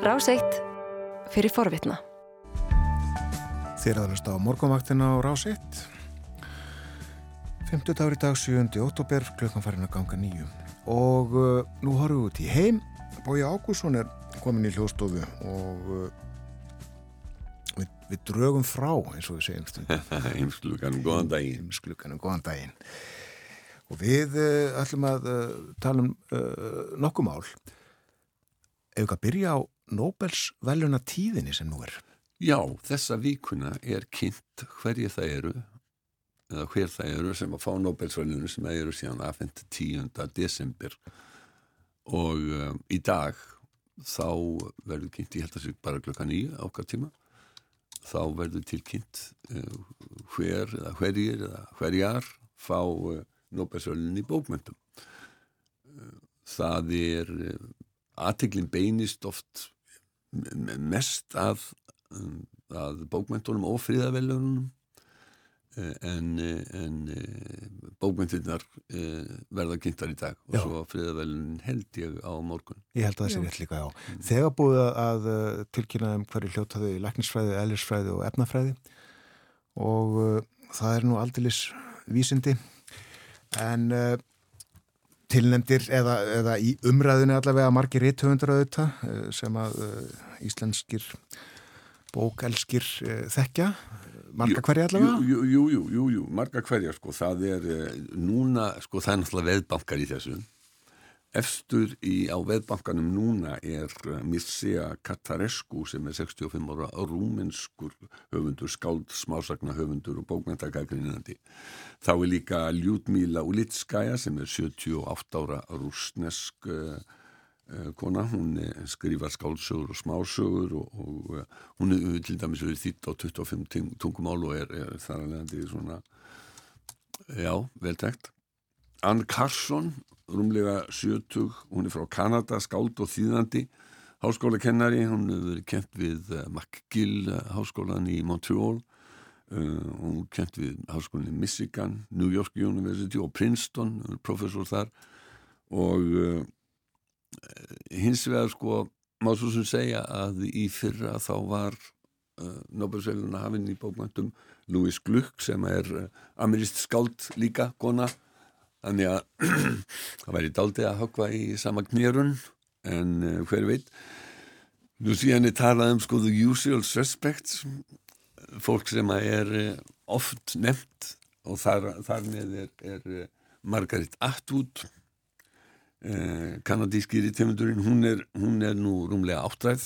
Ráseitt fyrir forvitna. Þér aðlust á morgunvaktina á Ráseitt. 50 dagur í dag, 7. ótóber, klukkan farin að ganga nýju. Og uh, nú horfum við út í heim. Bói Ágússon er komin í hljóstofu og uh, við, við drögum frá, eins og við segjum stundum. Heimsklukanum, góðan daginn. Heimsklukanum, góðan daginn. Og við uh, ætlum að uh, tala um uh, nokkuð mál. Ef við að byrja á Nobels veluna tíðinni sem nú er. Já, þessa víkuna er kynnt hverju það eru eða hver það eru sem að fá Nobelsvælunum sem eru síðan aðfend 10. desember og um, í dag þá verður kynnt, ég held að það sé bara klokka nýju ákvað tíma þá verður tilkynnt uh, hver eða hverjir eða hverjar fá uh, Nobelsvælunum í bókmyndum uh, það er aðteglin beinist oft mest að, um, að bókmyndunum og fríðavelunum en, en bókmyndirnar verða kynntar í dag og já. svo fríðavelun held ég á morgun. Ég held að það sé rétt líka, já. Mm. Þegar búið að tilkynna um hverju hljótaðu í læknisfræði, ellisfræði og efnafræði og uh, það er nú aldilis vísindi en tilnefndir eða, eða í umræðinu allavega margir réttöfundur auðvitað sem að uh, íslenskir bókelskir uh, þekkja. Marga hverja allavega? Jú, jú, jú, jú, jú marga hverja sko, það er núna, sko það er náttúrulega veðbankar í þessu efstur í, á veðbankanum núna er Mircea Katarescu sem er 65 ára rúmenskur höfundur, skáld, smásagna höfundur og bókmæntakagrinandi þá er líka Ljúdmíla Ulitskaja sem er 78 ára rúsnesk uh, uh, kona, hún skrifar skáldsögur og smásögur og, og uh, hún er til dæmis við þitt á 25 tungumál og er, er þar alveg svona já, veltækt Ann Carson rúmlega 70, hún er frá Kanada, skáld og þýðandi háskólakennari, hún hefur kent við McGill háskólan í Montreal. Uh, hún er kent við háskólan í Michigan New York University og Princeton professor þar. Og hins vegar sko má svo sem segja að í fyrra þá var Nobel-sæluna hafinn í bókmæntum Louis Gluck sem er amirist skáld líka, kona Þannig að það væri daldið að hökva í sama knýrun en uh, hver veit. Nú síðan er talað um sko the usual suspects, fólk sem er uh, oft nefnt og þar, þar með er, er uh, Margaret Atwood, kanadíski rítimundurinn, hún, hún er nú rúmlega áttræð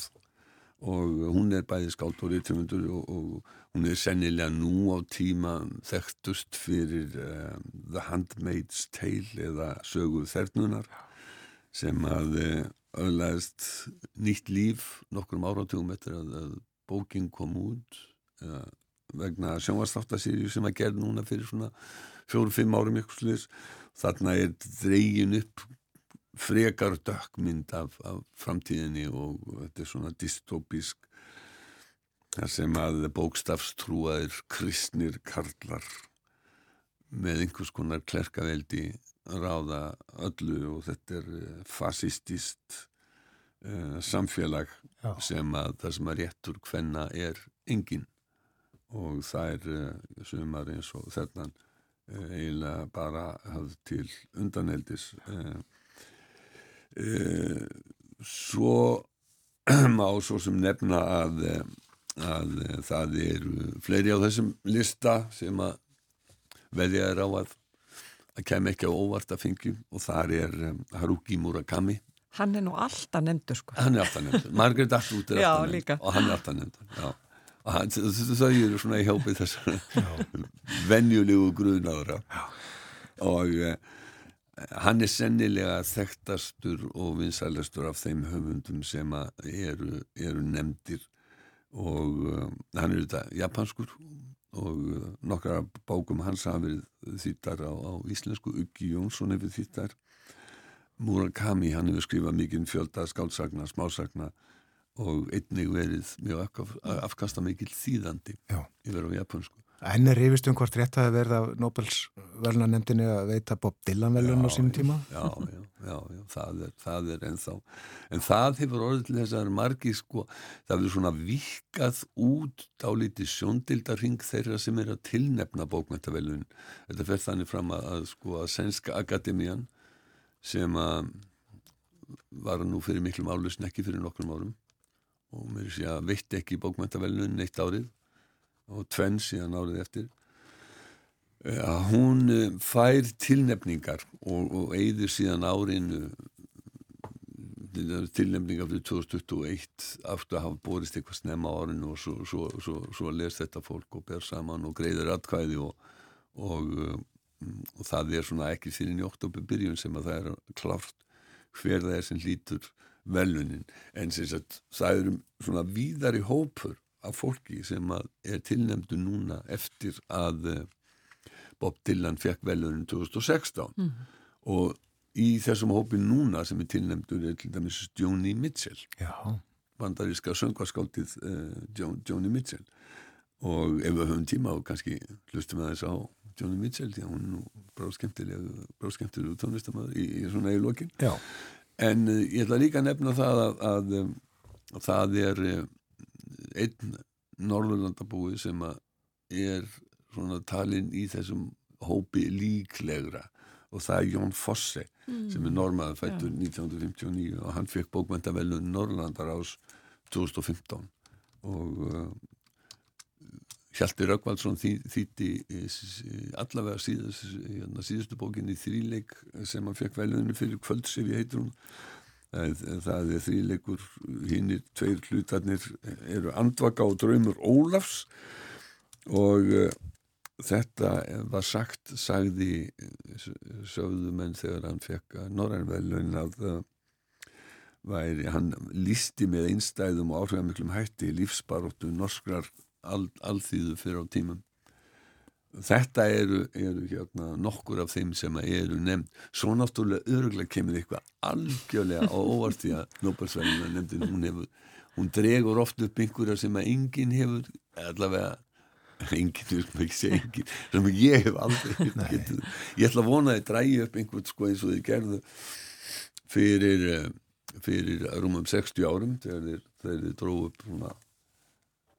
og hún er bæði skált og rítimundur og, og Hún er sennilega nú á tíma þekktust fyrir um, The Handmaid's Tale eða söguð þernunar sem að uh, öðlaðist nýtt líf nokkrum áratugum eftir að, að bóking kom út uh, vegna sjónvastáttasýrju sem að gerð núna fyrir svona fjóru-fimm árum ykkur sluðis. Þarna er dreygin upp frekar dökkmynd af, af framtíðinni og þetta er svona dystopísk þar sem að bókstafstrúaðir kristnir karlar með einhvers konar klerkaveldi ráða öllu og þetta er eh, fasistist uh, samfélag Já. sem að það sem að réttur hvenna er engin og það er uh, sumar eins og þennan uh, eiginlega bara hafð til undaneldis svo má svo sem nefna að að eh, það eru fleiri á þessum lista sem að veðja er á að að kem ekki á óvart að fengjum og þar er um, Haruki Murakami. Hann er nú alltaf nefndur sko. Hann er alltaf nefndur, Margaret Atwood er alltaf nefndur og hann er alltaf nefndur hann, þau eru svona í hjópið þessar venjulegu grunaðra. Og uh, hann er sennilega þekktastur og vinsælastur af þeim höfundum sem eru, eru nefndir og uh, hann er þetta japanskur og uh, nokkra bókum hans hafa verið þýttar á, á íslensku. Uggi Jónsson hefur þýttar Murakami hann hefur skrifað mikið fjölda skálsagna, smásagna og einnig verið mjög afkasta mikil þýðandi Já. yfir á japansku En er rifist um hvort rétt að verða Nobels velnanemdini að veita Bob Dylan velun á sínum tíma? Já, já, já, já það, er, það er ennþá. En það hefur orðið til þess að margi sko, það hefur svona vikað út á lítið sjóndildarring þeirra sem er að tilnefna bókmæntavelun. Þetta fer þannig fram að, að sko að Sænska Akademían sem að var nú fyrir miklum álusn ekki fyrir nokkrum árum og mér sé að veitt ekki bókmæntavelun eitt árið og tvenn síðan árið eftir að hún eh, fær tilnefningar og, og eigður síðan árinu tilnefningar fyrir 2021 aftur að hafa borist eitthvað snemma árinu og svo, svo, svo, svo les þetta fólk og ber saman og greiður atkvæði og, og, um, og það er svona ekki fyrir oktober byrjun sem að það er klárt hver það er sem lítur velunin en sem sagt það eru svona víðari hópur af fólki sem er tilnemdu núna eftir að eh, Bob Dylan fekk velunin 2016 mm. og í þessum hópi núna sem er tilnemdur er til dæmis Joni Mitchell. Bandaríska söngvarskáldið uh, Joni Mitchell. Og ef við höfum tíma og kannski hlustum við þess á Joni Mitchell því að hún er nú bráðskemtileg tónlistamöður í, í svona eiginlokin en uh, ég ætla líka að nefna það að, að, að það er einn Norðurlandabúi sem er svona talinn í þessum hópi líklegra og það er Jón Fosse mm. sem er normaður fættur ja. 1959 og hann fekk bókmæntavelun Norrlandar ás 2015 og uh, Hjalti Röggvaldsson þýtti allavega síðast, hérna, síðustu bókin í þríleik sem hann fekk velunni fyrir kvöldsef í heitur hún það er þrýleikur hinnir tveir hlutarnir eru andvaka og draumur Ólafs. Og uh, þetta var sagt sagði sögðumenn þegar hann fekk Norrænvelun að uh, væri, hann listi með einstæðum og áhrifamiklum hætti lífsbaróttu norskrar al, alþýðu fyrir á tímum þetta eru, eru hérna, nokkur af þeim sem eru nefnd. Svo náttúrulega öruglega kemur eitthvað algjörlega á óvart því að Nobelsvælina nefndin hún, hefur, hún dregur oft upp einhverja sem að enginn hefur allavega enginn, þú veist maður ekki segja enginn sem ég hef aldrei getið. Ég ætla að vona að þið drægi upp einhvern sko eins og þið gerðu fyrir eh, fyrir rúmum 60 árum þegar þið dróðu upp svona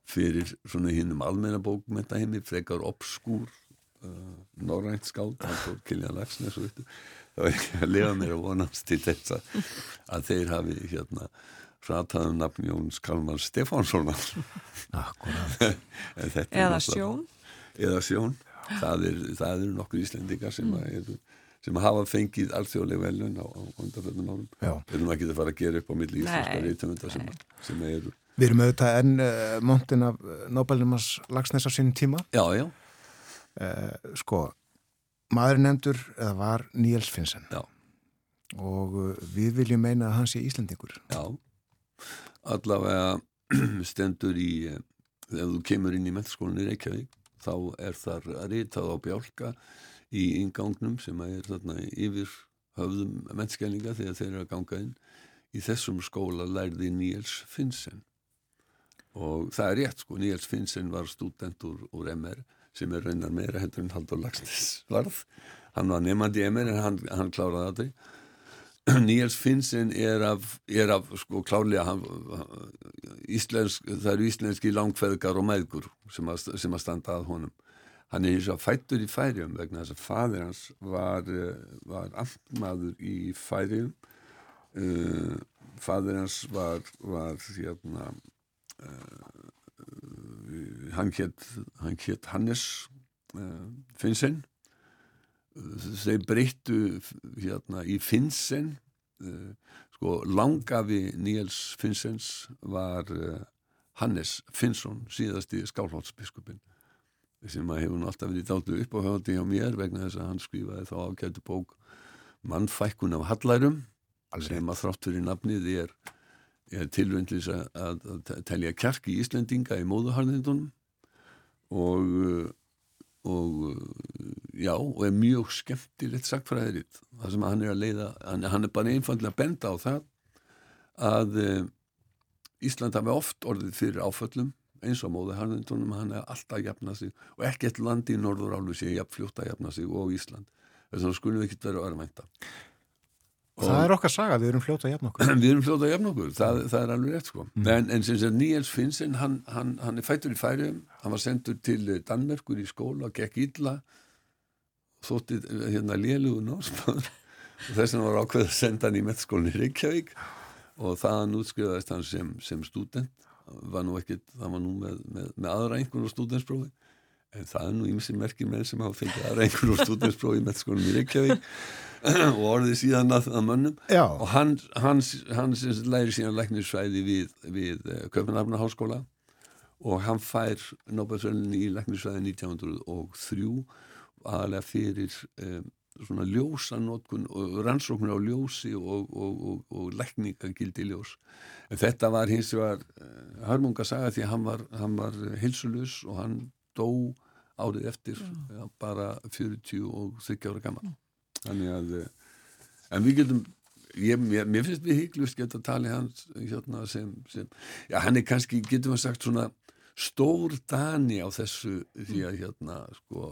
fyrir svona hinnum almenna bókmenta heimi, frekar obskúr uh, norrænt skáld það var ekki að lifa mér að vonast til þess að, þeir hafi hérna rataðum nafn Jóns Kalmar Stefánssonar. Eða sjón. Eða sjón. Það eru er nokkur íslendingar sem mm. sem hafa fengið alþjóðlega velun á, á undanfjöldun árum. Við erum ekki að fara að gera upp á milli íslenska reytumundar sem, sem eru Við erum auðvitað enn uh, eh, montin af eh, Nobelumars lagsnes á sínum tíma. Já, já. Uh, sko, maður nefndur eða var Níels Finnsen. Já. Og uh, við viljum meina að hann sé Íslandingur. Já, allavega stendur í, ef þú kemur inn í mennskólinni Reykjavík, þá er þar að rítað á bjálka í ingangnum sem er þarna yfir höfðum mennskælinga þegar þeir eru að ganga inn. Í þessum skóla lærði Níels Finnsen og það er rétt sko, Níels Finnsen var student úr, úr MR sem er raunar meira hendur en Haldur Lagsnes varð. Hann var nefnandi MR en hann, hann kláraði þetta Níels Finnsen er af, er af sko klárlega hann, íslensk, það eru íslenski langfæðgar og mæðgur sem að, sem að standa að honum. Hann er eins og fættur í færium vegna þess að fadir hans var, var amtmaður í færium uh, fadir hans var, var hérna Uh, hann hétt Hannes uh, Finnsen þeir breyttu hérna í Finnsen sko langafi Níels Finnsens var Hannes Finnsson síðast í Skálholtsbiskupin sem að hefur alltaf verið dáltu upp á höfandi á mér vegna þess að hann skrifaði þá ákjættu bók Mannfækkun af Hallærum sem að þrátt fyrir nafnið er tilvöndlis að, að, að telja kjarki í Íslendinga í móðuharnindunum og, og já, og er mjög skemmtilegt sagfræðiritt það sem hann er að leiða, hann, hann er bara einfallega að benda á það að e, Ísland hafi oft orðið fyrir áföllum eins og móði harðindunum hann er alltaf að jafna sig og ekkert landi í norður álfu sé jafnfljótt að jafna sig og Ísland. Þess vegna skulum við ekkert vera örmænta Það er okkar saga, við erum fljóta jafn okkur. Við erum fljóta að jafna okkur, það, það er alveg rétt sko. en, en sem sem Níels Finnsen hann, hann, hann er fættur í færiðum hann var sendur til Danmerkur í skóla gekk illa þótti hérna lélugu námsmaður. Og þess vegna var ákveð að senda hann í mettskólinn í Reykjavík. Og þaðan útskriðaðist hann sem, sem student var nú ekkit, það var nú með, með, með aðra einhvern og studentsprófi en það er nú ímsi merkir með sem hafa fengið aðra einhvern og studentsprófi í mettskólinn í Reykjavík og orðið síðan að, að mönnum Já. og hann, hans, hans læri síðan læknisfræði við, við Köpenhafna háskóla og hann fær Nobelsvöldin í læknisfræði 1903 aðalega fyrir um, svona ljósanótkun og rannsóknir á ljósi og, og, og, og lækningagildi ljós. En þetta var hins vegar uh, hörmunga saga því að hann var, hann var hilsulus og hann dó árið eftir ja, bara 40 og 30 ára gammal. Þannig að, uh, en við getum, ég, mér, mér finnst við hygglust geta í hans hérna sem, sem, já hann er kannski, getum við sagt svona stór dani á þessu því að hérna sko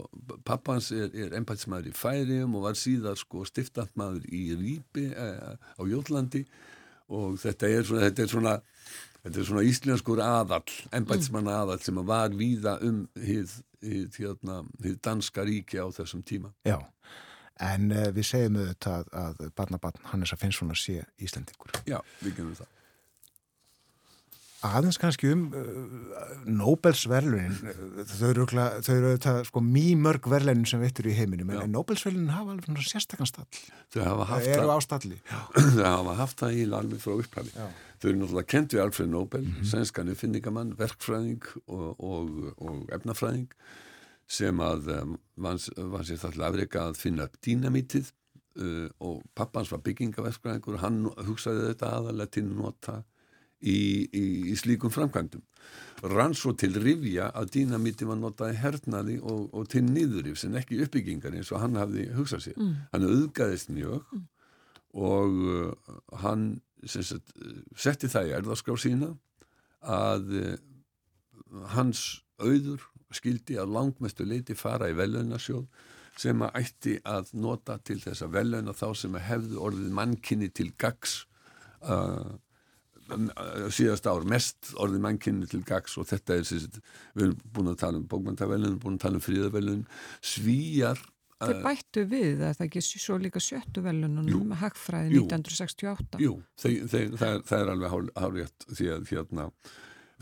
pappans er, er ennbætsmaður í Færium og var síðar sko stiftandmaður í Rýpi eh, á Jólandi og þetta er svona þetta er svona, þetta er svona íslenskur aðall, ennbætsmann aðall sem var víða um hið, hið, hérna, hið danska ríki á þessum tíma. Já, en uh, við segjum auðvitað að, að barnabarn Hannes að finnst svona sé Íslandingur. Já, við genum það. Aðeins kannski um uh, Nobelsverlunin, þau eru auðvitað sko mýmörg verlunin sem vittur í heiminum, Já. en Nobelsverlunin hafa alveg svona sérstakann stall. Þau eru það, á stalli. þau hafa haft það í alveg frá upphafi. Já. Þau eru náttúrulega kent við Alfred Nobel, sænskan uppfinningamann, verkfræðing og, og, og efnafræðing sem að um, var, var sér það til afreika að finna upp dýnamítið uh, og pappans var byggingaverkfræðingur hann hugsaði þetta aðalega til nota í, í, í slíkum framkvæmdum. Rann svo til rifja að dýnamítið var notaði hernaði og, og til niðurif sem ekki uppbyggingar eins og hann hafði hugsað sér. Mm. Hann auðgaðist mjög mm. og uh, hann sagt, setti það í erðaskrá sína að uh, hans auður skildi að langmestu leiti fara í velunarsjóð sem að ætti að nota til þess að veluna þá sem að hefðu orðið mannkinni til gags uh, síðast ár mest orðið mannkinni til gags og þetta er sérst, við erum búin að tala um bókmæntavelun, búin að tala um fríðavelun svíjar Þeir bættu við að það ekki svo líka sjöttu velunum með hagfræði 1968. Jú, þeir, þeir, það, er, það er alveg hálfrétt því að hérna,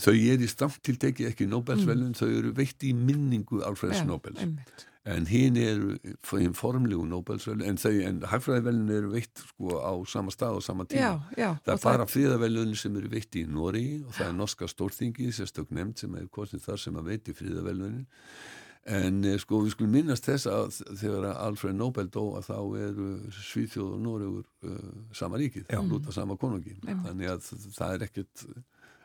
þau er í stamt til tekið ekki Nobelsvelun, mm. þau eru veitt í minningu Alfreds ja, Nobels. Einmitt. En hinn eru hinn formlegu Nobelsvelun, en, þau, en hagfræðivelun eru veitt sko á sama stað og sama tíma. Já, já, það er bara fríðavelun sem eru veitt í Nóri og það er norska stórþingi, sérstök nefnd sem er kostið þar sem að veiti fríðavelunin. En sko við skulum minnast þess að þegar Alfred Nobel dó að þá eru Svíþjóð og Nóregur uh, sama ríkið, lúta sama konungi þannig að það er ekkert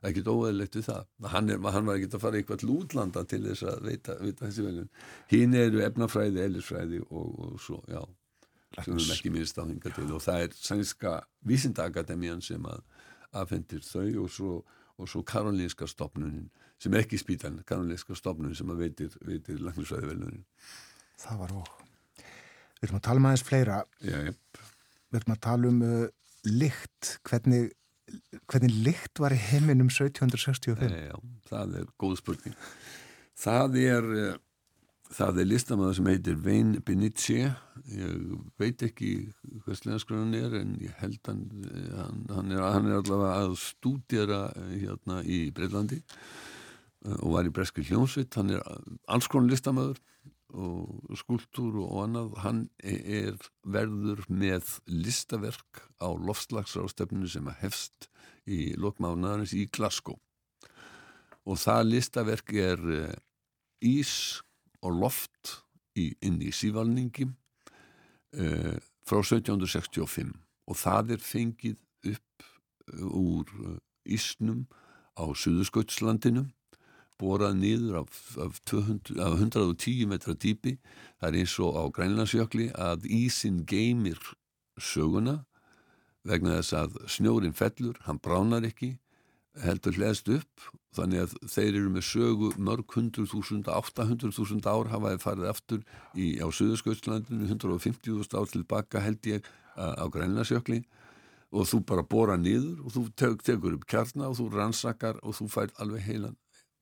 ekkert óeðlegt við það. Hann, er, hann var ekkert að fara eitthvað til útlanda til þess að veita, veita þessi veljum hinn eru efnafræði, ellisfræði og, og svo, já sem við ekki minnst á hinga til. Og það er sænska vísindaakademían sem að afhendir þau og svo, og svo karolinska stopnunin sem er ekki spítan, karolinska stopnunin sem að veitir, veitir langlisvæði velunin Það var óg Við erum að tala um aðeins fleira. Já, Við erum að tala um uh, lykt. Hvernig, hvernig lykt var í heiminum 1765 Já, það er góð spurning. Það er það er listamæður sem heitir Vein Benici ég veit ekki hvað slenskur hann er en ég held hann hann, hann, er, hann er allavega að stúdjara hérna í Breitlandi og var í Breski hljómsvitt hann er alls konar listamæður og skulptúr og annað hann er verður með listaverk á loftslagsrástefninu sem að hefst í lokmánaðarins í Glasgow. Og það listaverk er ís og loft í, inn í sívalningi uh, frá 1765 og það er fengið upp úr ísnum á Suðurskautslandinu borað niður af, af, 200, af 110 metra dýpi. Það er eins og á Grænlandsjökli að ísin geymir söguna vegna þess að snjórin fellur, hann bránar ekki heldur hlæðst upp. Þannig að þeir eru með sögu mörg hundruð þúsund, 800 þúsund ár hafaði farið aftur í, á Suðurskautslandinu 150.000 ár tilbaka held ég á Grænlandsjökli. Og þú bara bóra nýður og þú teg, tegur upp kjarna og þú rannsakar og þú fær alveg heilan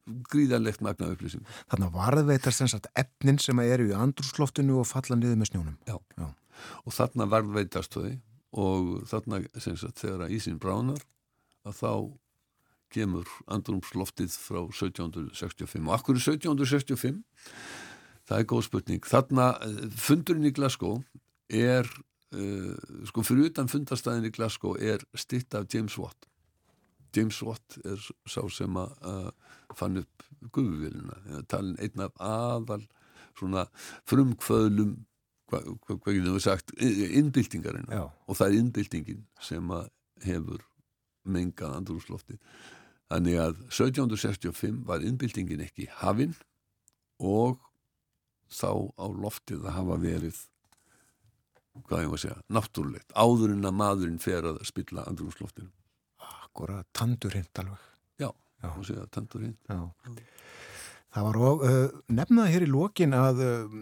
gríðarlegt magna upplýsing Þannig að varðveitast þess að efnin sem eru í andrúsloftinu og falla niður með snjónum. Já, Já. og þarna varðveitast þau og þarna sagt, þegar að ísinn bránar að þá kemur andrumsloftið frá 1765 og akkur er 1765 það er góð spurning. Þarna eh, fundurinn í Glasgow er uh, sko fyrir utan fundarstæðin í Glasgow er stitt af James Watt James Watt er sá sem að uh, fann upp guðuvilina talin einn af aðal svona frumkvöðlum hvað hva, hva getum við sagt innbyltingarinn og það er innbyltingin sem að hefur mengað andrúslofti þannig að 1765 var innbyltingin ekki hafinn og þá á loftið að hafa verið hvað ég var að segja, náttúrulegt áður en að maðurinn fer að spilla andrúnsloftinu Akkurat, tandurhint alveg Já, Já. Segja, tandurhint Já. Það var og, uh, nefnað hér í lókin að uh,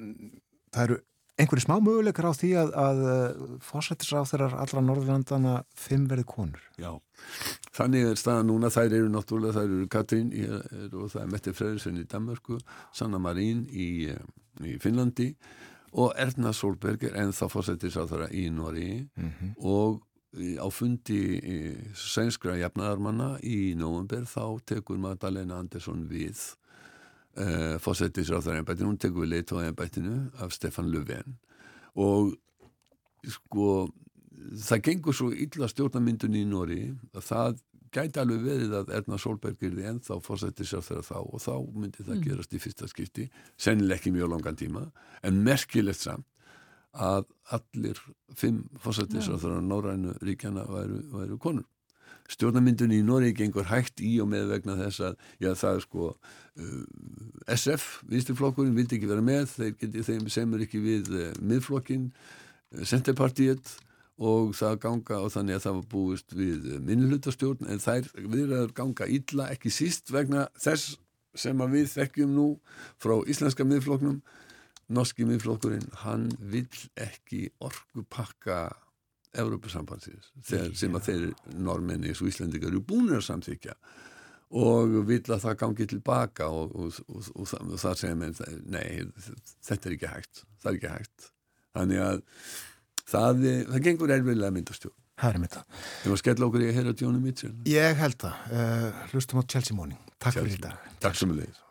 það eru einhverju smá möguleikar á því að, að uh, fósættisráð þeirrar allra Norðurlandana fimm verið konur. Já, þannig er staða núna, þær eru náttúrulega, þær eru Katrín í, er, og það er Mette Freyrisson í Danmarku, Sanna Marín í, eh, í Finnlandi og Erna Solberg er ennþá fósættisráð þeirra í Nóri mm -hmm. og á fundi sænskra jafnaðarmanna í november þá tekur Magdalena Andersson við uh, fósættisráþaræðinbættinu, hún tekur við leitóðaðinbættinu af Stefan Löfven og sko það gengur svo illa stjórnamyndun í Nóri að það gæti alveg verið að Erna Solberg er því ennþá fósættisráþaræð þá og þá myndi það mm. gerast í fyrsta skipti sennileg ekki mjög langan tíma en merkilegt samt að allir fimm fósættisráþaræðar Nórænu ríkjana væru, væru konur. Stjórnamyndunni í Nóri gengur hægt í og með vegna þess að já, það er sko uh, SF, vinstirflokkurinn, vildi ekki vera með þeir geti, þeim semur ekki við uh, miðflokkin, uh, Centerpartiet og það ganga og þannig að það var búist við minnlutastjórn en þær viðræður ganga illa ekki síst vegna þess sem að við þekkjum nú frá íslenska miðflokknum norski miðflokkurinn, hann vill ekki orgu pakka Európusambandsins sem að þeir normenni og Íslandikar eru búinir að samþykja og vil að það gangi tilbaka og, og, og, og það segja mér nei, þetta er ekki hægt það er ekki hægt. Þannig að það, það gengur erfiðlega myndastjórn Það er mynda. Þú var skell okkur í að heyra Jóni Mitchell. Ég held það, uh, hlustum á Chelsea Morning. Takk Chelsea. fyrir þetta Takk sem við leiðis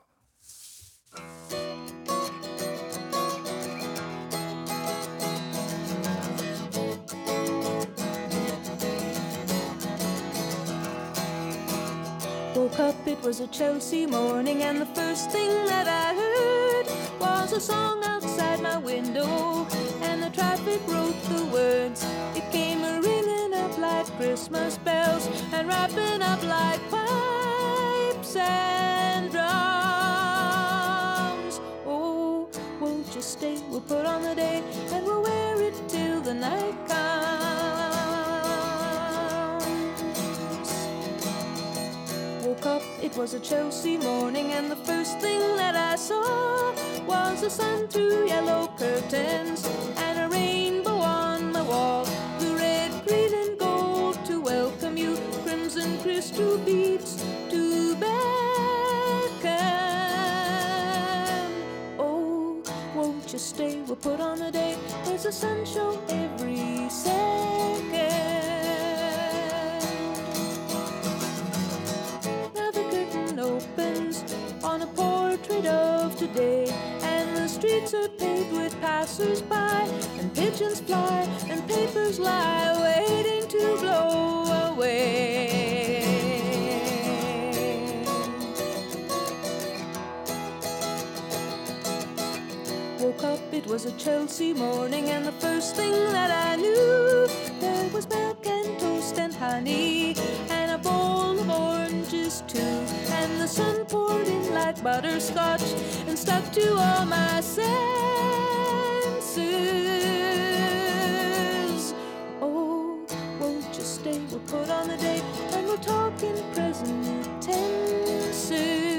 woke up, it was a Chelsea morning, and the first thing that I heard was a song outside my window, and the traffic wrote the words. It came a ringing up like Christmas bells, and wrapping up like pipes and drums. Oh, won't you stay? We'll put on the day, and we'll wear it till the night comes. It was a Chelsea morning, and the first thing that I saw was the sun through yellow curtains and a rainbow on my wall. The red, green, and gold to welcome you, crimson crystal beads to beckon. Oh, won't you stay? We'll put on a day. There's a sun show Woke up, it was a Chelsea morning, and the first thing that I knew, there was milk and toast and honey, and a bowl of oranges too. And the sun poured in like butterscotch and stuck to all my senses. Oh, won't you stay? We'll put on a day and we'll talk in present tenses.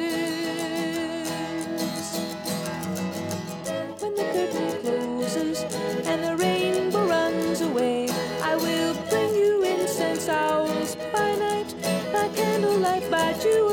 And the rainbow runs away, I will bring you incense owls by night, by candlelight, by jewellight,